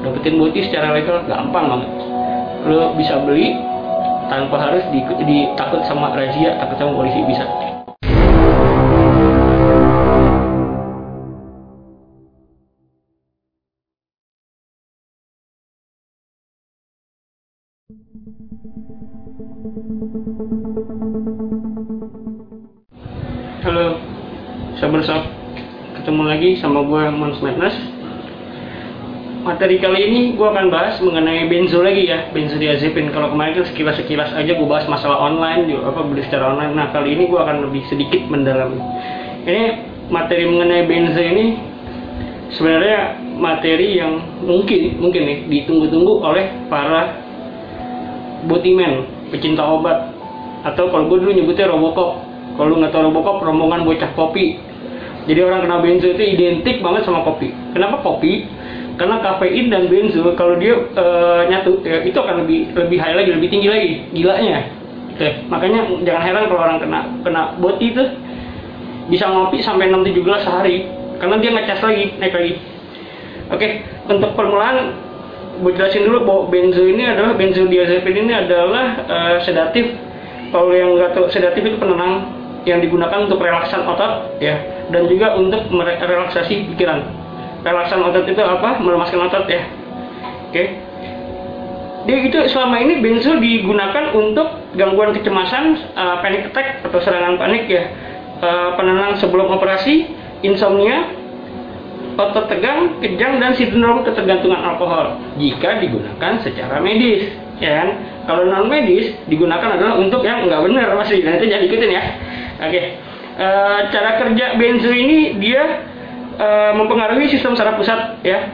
dapetin boti secara legal gampang banget lo bisa beli tanpa harus di, di takut sama razia takut sama polisi bisa Halo, sabar sob. Ketemu lagi sama gue Mons Madness. Materi kali ini gue akan bahas mengenai benzo lagi ya, benzodiazepin. Kalau kemarin kan sekilas-sekilas aja gue bahas masalah online, juga apa beli secara online. Nah kali ini gue akan lebih sedikit mendalami. Ini materi mengenai benzo ini sebenarnya materi yang mungkin mungkin nih ditunggu-tunggu oleh para botimen, pecinta obat atau kalau gue dulu nyebutnya robocop kalau nggak tahu Robocop, rombongan bocah kopi. Jadi orang kena benzo itu identik banget sama kopi. Kenapa kopi? Karena kafein dan benzo kalau dia e, nyatu ya, itu akan lebih lebih high lagi, lebih tinggi lagi, gilanya. Oke, makanya jangan heran kalau orang kena kena boti itu bisa ngopi sampai 6-7 gelas sehari karena dia ngecas lagi, naik lagi. Oke, untuk permulaan gue jelasin dulu bahwa benzo ini adalah benzodiazepin ini adalah uh, sedatif kalau yang nggak tahu sedatif itu penenang yang digunakan untuk relaksan otot ya dan juga untuk relaksasi pikiran. Relaksan otot itu apa? Melemaskan otot ya. Oke. Dia itu selama ini benzo digunakan untuk gangguan kecemasan, uh, panic attack atau serangan panik ya. Uh, penenang sebelum operasi, insomnia, otot tegang, kejang dan sindrom ketergantungan alkohol jika digunakan secara medis ya kan kalau non medis digunakan adalah untuk yang nggak benar masih dan itu jangan ikutin ya Oke, okay. uh, eh, cara kerja benzo ini dia uh, mempengaruhi sistem saraf pusat ya,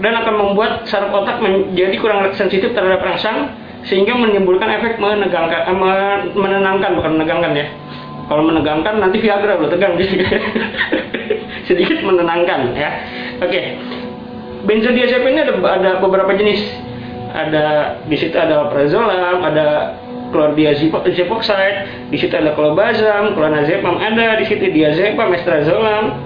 dan akan membuat saraf otak menjadi kurang sensitif terhadap rangsang sehingga menimbulkan efek menegangkan, uh, menenangkan bukan menegangkan ya. Kalau menegangkan nanti Viagra lo tegang sedikit menenangkan ya. Oke, okay. benzodiazepin ini ada, ada beberapa jenis. Ada di situ ada prazolam, ada chlordiazepoxide, di situ ada clobazam, clonazepam ada, di situ diazepam, estrazolam,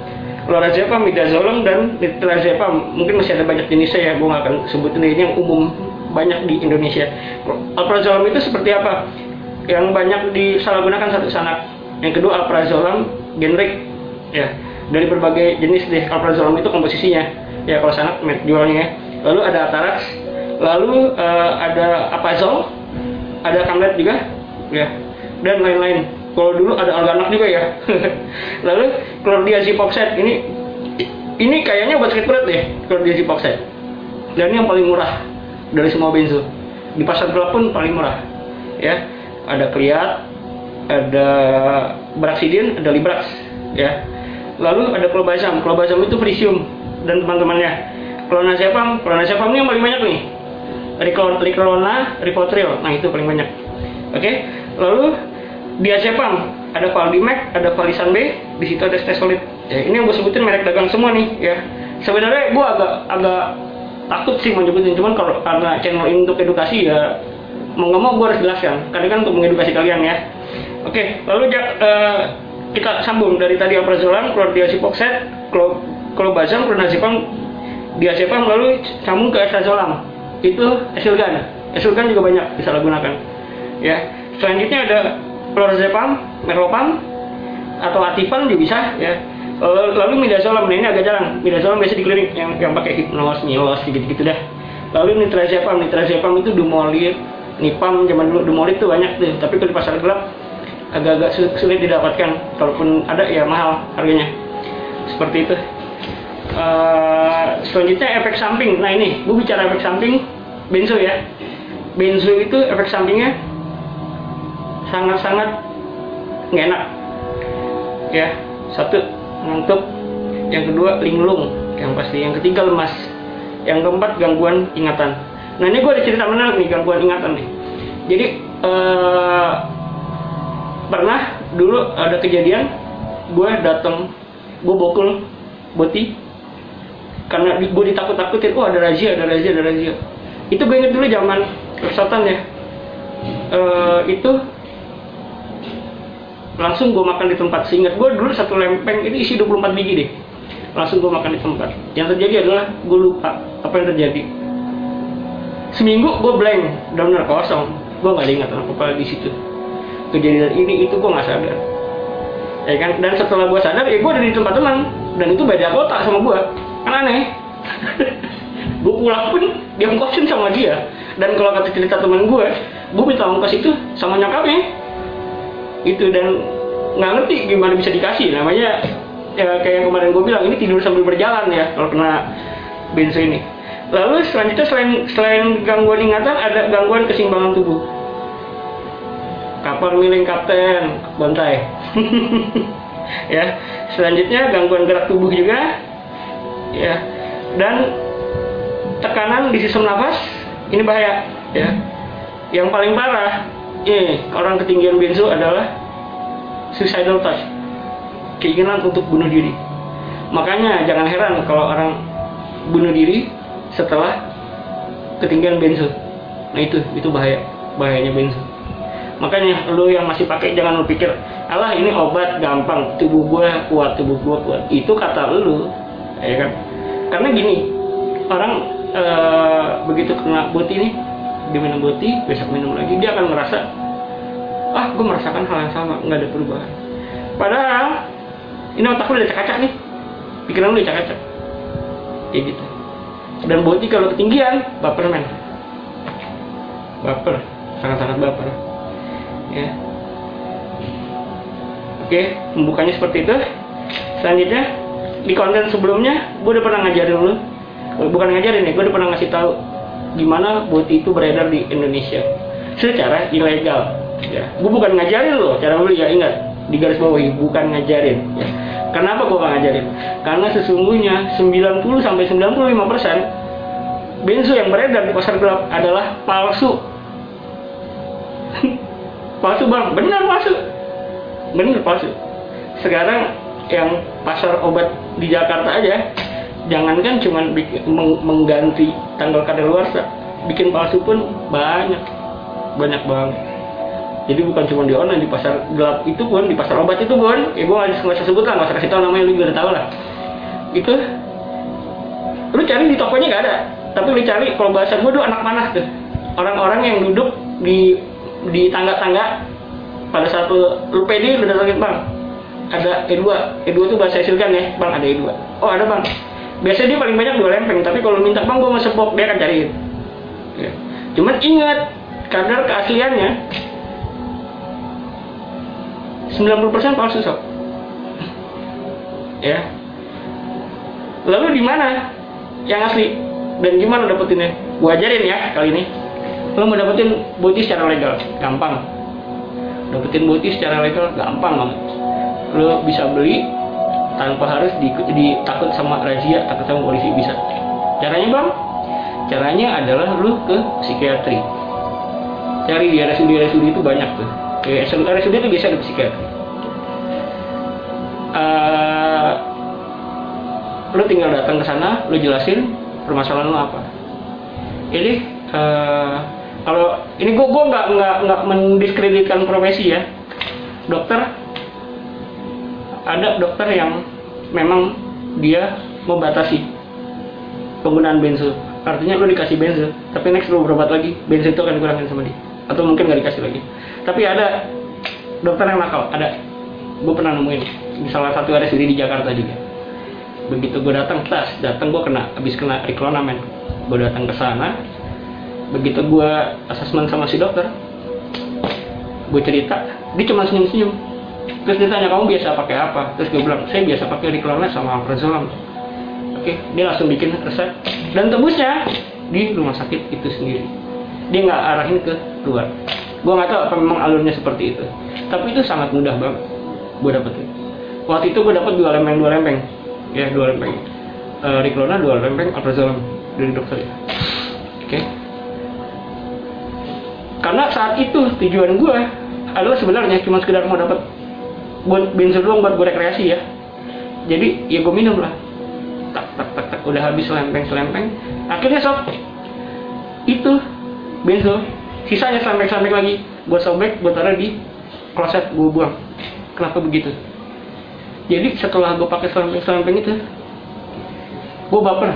clorazepam, midazolam dan nitrazepam. Mungkin masih ada banyak jenisnya ya, gue nggak akan sebutin ini yang umum banyak di Indonesia. Alprazolam itu seperti apa? Yang banyak disalahgunakan satu sanak. Yang kedua alprazolam generik ya dari berbagai jenis deh alprazolam itu komposisinya ya kalau sanak jualnya ya. Lalu ada atarax, lalu uh, ada apazol, ada kamlet juga ya dan lain-lain kalau dulu ada organak juga ya. Lalu chlordiazepoxide ini ini kayaknya buat sakit perut deh chlordiazepoxide dan ini yang paling murah dari semua benzo. Di pasar gelap pun paling murah ya. Ada kliat ada braxidin ada librax ya. Lalu ada clobazam clobazam itu frisium dan teman-temannya. Clonazepam clonazepam ini yang paling banyak nih. Ricolona, Rivotril. Nah, itu paling banyak. Oke. Okay? Lalu diazepam, ada Valdimax, ada Valisan B, di situ ada Stesolid. Ya, ini yang gue sebutin merek dagang semua nih, ya. Sebenarnya gue agak agak takut sih mau nyebutin, cuman kalau karena channel ini untuk edukasi ya mau nggak mau gue harus jelaskan, karena kan untuk mengedukasi kalian ya. Oke, lalu uh, kita sambung. Dari tadi alprazolam, chlordiazepoxide, clobazam, clonazepam, diazepam, lalu sambung ke estrazolam itu esilgan esilgan juga banyak disalahgunakan ya. Selanjutnya ada clorazepam meropam atau atifan juga bisa ya. Lalu midazolam nah ini agak jarang. Midazolam biasa di klinik yang yang pakai hipnos milos gitu gitu dah. Lalu nitrazepam nitrazepam itu dumolit nipam zaman dulu dumolit tuh banyak tuh. Tapi kalau di pasar gelap agak-agak sulit didapatkan. Kalaupun ada ya mahal harganya. Seperti itu. Uh, selanjutnya efek samping. Nah ini, gue bicara efek samping benzo ya. Benzo itu efek sampingnya sangat-sangat nggak enak. Ya, satu ngantuk, yang kedua linglung, yang pasti, yang ketiga lemas, yang keempat gangguan ingatan. Nah ini gue ada cerita menarik nih gangguan ingatan nih. Jadi uh, pernah dulu ada kejadian gue datang gue bokul boti. Karena gue ditakut-takutin oh ada razia ada razia ada razia. Itu gue inget dulu zaman persatan ya e, itu langsung gue makan di tempat. Seingat gue dulu satu lempeng itu isi 24 biji deh. Langsung gue makan di tempat. Yang terjadi adalah gue lupa apa yang terjadi. Seminggu gue blank benar-benar kosong. Gue nggak ingat apa-apa di situ. Kejadian ini itu gue nggak sadar. Ya kan? Dan setelah gue sadar ya gue ada di tempat teman. Dan itu beda kota sama gue kan aneh. Gue pulang pun dia ngkosin sama dia. Dan kalau kata cerita teman gue gue minta ongkos itu sama nyokapnya itu dan nggak ngerti gimana bisa dikasih. Namanya ya kayak yang kemarin gue bilang ini tidur sambil berjalan ya kalau kena benzo ini. Lalu selanjutnya selain selain gangguan ingatan ada gangguan keseimbangan tubuh. Kapal miling kapten bantai. Ya selanjutnya gangguan gerak tubuh juga ya. Dan tekanan di sistem nafas ini bahaya ya. Yang paling parah ini orang ketinggian benzo adalah suicidal touch. Keinginan untuk bunuh diri. Makanya jangan heran kalau orang bunuh diri setelah ketinggian benzo. Nah itu itu bahaya bahayanya benzo. Makanya lu yang masih pakai jangan lu pikir alah ini obat gampang tubuh gua kuat tubuh gua kuat. Itu kata lu ya kan? Karena gini orang ee, begitu kena boti ini dia minum boti besok minum lagi dia akan merasa ah gue merasakan hal yang sama nggak ada perubahan. Padahal ini otak lu udah cak nih pikiran lu udah cak kayak gitu. Dan boti kalau ketinggian baper men. Baper sangat-sangat baper. Ya. Oke membukanya seperti itu. Selanjutnya di konten sebelumnya gue udah pernah ngajarin lu. Bukan ngajarin ya gue udah pernah ngasih tahu gimana boti itu beredar di Indonesia. Secara ilegal ya. Gue bukan ngajarin loh cara beli ya ingat di garis bawahi bukan ngajarin ya. Kenapa gue ngajarin? Karena sesungguhnya 90 sampai 95 persen benzo yang beredar di pasar gelap adalah palsu. Palsu bang. Benar palsu. Benar palsu. Sekarang yang pasar obat di Jakarta aja jangankan cuma mengganti tanggal kadaluarsa bikin palsu pun banyak banyak banget. Jadi bukan cuma di online di pasar gelap itu pun di pasar obat itu pun ya gue nggak usah sebut lah nggak usah kasih tau namanya lu juga udah tahu lah. Itu lu cari di tokonya nggak ada tapi lu cari kalau bahasa gue tuh anak panah tuh. Orang-orang yang duduk di di tangga-tangga pada saat lu, lu pede lu datangin bang ada E2 E2 tuh bahasa hasil kan ya bang ada E2 oh ada bang biasanya dia paling banyak dua lempeng tapi kalau minta bang gue mau sepok dia akan cariin ya. cuman ingat kadar keasliannya 90% palsu sob. Ya. Lalu di mana yang asli? Dan gimana dapetinnya? Gua ajarin ya kali ini. Lo mau dapetin boti secara legal gampang. Dapetin boti secara legal gampang banget lo bisa beli tanpa harus diikut di takut sama razia takut sama polisi bisa. Caranya bang? Caranya adalah lo ke psikiatri. Cari di RSUD RSUD itu banyak tuh. Ya, RSUD itu biasa ada psikiatri. Uh, lu tinggal datang ke sana lu jelasin permasalahan lu apa. Ini uh, kalau ini gua gua nggak nggak nggak mendiskreditkan profesi ya. Dokter ada dokter yang memang dia membatasi penggunaan benzo. Artinya lu dikasih benzo tapi next lu berobat lagi benzo itu akan dikurangin sama dia. Atau mungkin nggak dikasih lagi. Tapi ada dokter yang nakal ada. Gue pernah nemuin di salah satu RSUD di Jakarta juga. Begitu gue datang tas datang gue kena habis kena reklonamen gue datang ke sana begitu gue asesmen sama si dokter gue cerita dia cuma senyum senyum terus dia tanya kamu biasa pakai apa? Terus gue bilang saya biasa pakai reklonan sama alprazolam oke dia langsung bikin resep. Dan tebusnya di rumah sakit itu sendiri. Dia nggak arahin ke luar. Gue nggak tahu apa memang alurnya seperti itu. Tapi itu sangat mudah banget gue dapetin. Waktu itu gue dapet dua lempeng dua lempeng. Ya dua lempeng. Uh, Riklona dua lempeng alprazolam dari dokter ya. Oke. Karena saat itu tujuan gue adalah sebenarnya cuma sekedar mau dapat benzo doang buat gue rekreasi ya. Jadi ya gue minum lah. Tak tak tak tak. Udah habis lempeng selempeng. Akhirnya sob itu benzo sisanya selempeng selempeng lagi. Gue sobek gue taruh di kloset gue buang. Kenapa begitu? Jadi setelah gue pakai selemping-selemping itu gue baper.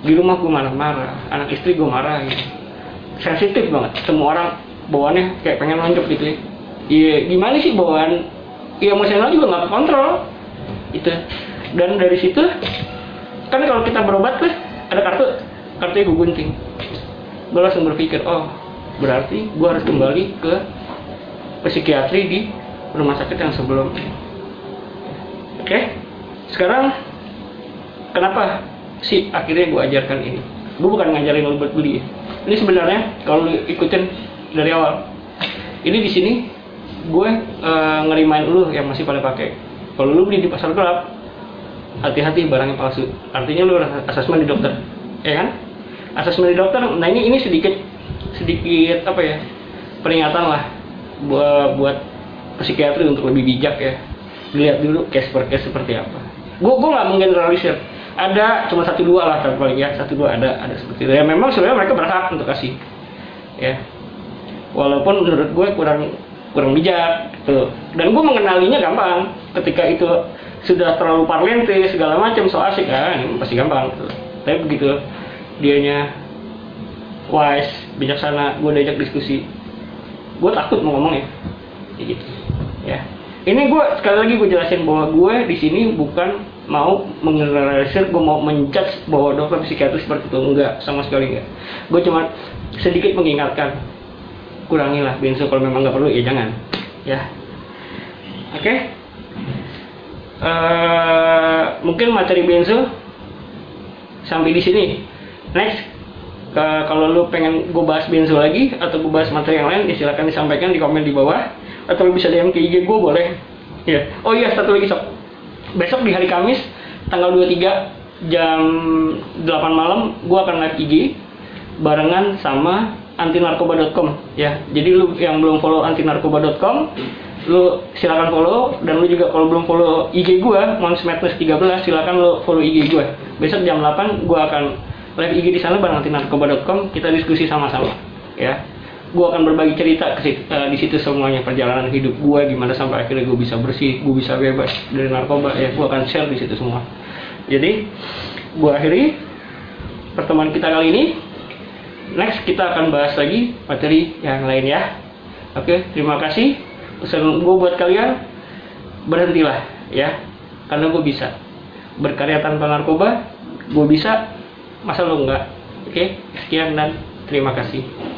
Di rumah gue marah-marah. Anak istri gue marah gitu. Sensitif banget. Semua orang bawaannya kayak pengen lonjok gitu ya. Iya gimana sih bawaan emosional juga nggak kontrol. Itu. Dan dari situ kan kalau kita berobat tuh ada kartu kartunya gue gunting. Gue langsung berpikir oh berarti gue harus kembali ke psikiatri di rumah sakit yang sebelumnya oke? Sekarang kenapa sih akhirnya gue ajarkan ini? Gue bukan ngajarin lo buat beli. Ini sebenarnya kalau ikutin dari awal ini di sini gue uh, ngerimain lu yang masih pada pakai. Kalau lu beli di pasar gelap hati-hati barangnya palsu. Artinya lu asesmen di dokter. Ya kan? Asesmen di dokter nah ini ini sedikit sedikit apa ya peringatan lah buat buat psikiatri untuk lebih bijak ya. Dilihat dulu case per case seperti apa. Gue gue nggak menggeneralisir. Ada cuma satu dua lah tapi paling ya satu dua ada ada seperti itu. Ya memang sebenarnya mereka berhak untuk kasih ya. Walaupun menurut gue kurang kurang bijak gitu. Dan gue mengenalinya gampang. Ketika itu sudah terlalu parlente segala macam so asik kan pasti gampang gitu. tapi begitu dianya wise bijaksana gue diajak diskusi gue takut mau ngomong ya. Gitu ya. Ini gue sekali lagi gue jelasin bahwa gue di sini bukan mau mengeneralisir gue mau menjudge bahwa dokter psikiatris seperti itu. Enggak sama sekali enggak. Gue cuma sedikit mengingatkan kurangilah benzo kalau memang nggak perlu ya jangan. Ya. Oke? Okay? eh, mungkin materi benzo sampai di sini. Next uh, kalau lu pengen gue bahas benzo lagi atau gue bahas materi yang lain ya silahkan disampaikan di komen di bawah. Atau bisa DM ke IG gue boleh. Ya. Oh iya satu lagi sok. Besok di hari Kamis tanggal 23 jam 8 malam gue akan live IG barengan sama antinarkoba.com ya. Jadi lu yang belum follow antinarkoba.com lu silakan follow dan lu juga kalau belum follow IG gua Mons Madness 13 silakan lu follow IG gua. Besok jam 8 gua akan live IG di sana bareng antinarkoba.com kita diskusi sama-sama ya. Gua akan berbagi cerita ke situ, uh, di situ semuanya perjalanan hidup gua gimana sampai akhirnya gua bisa bersih, gua bisa bebas dari narkoba ya. Gua akan share di situ semua. Jadi gua akhiri pertemuan kita kali ini next kita akan bahas lagi materi yang lain ya. Oke terima kasih. Pesan gue buat kalian berhentilah ya karena gue bisa. Berkarya tanpa narkoba gue bisa masa lo enggak? Oke sekian dan terima kasih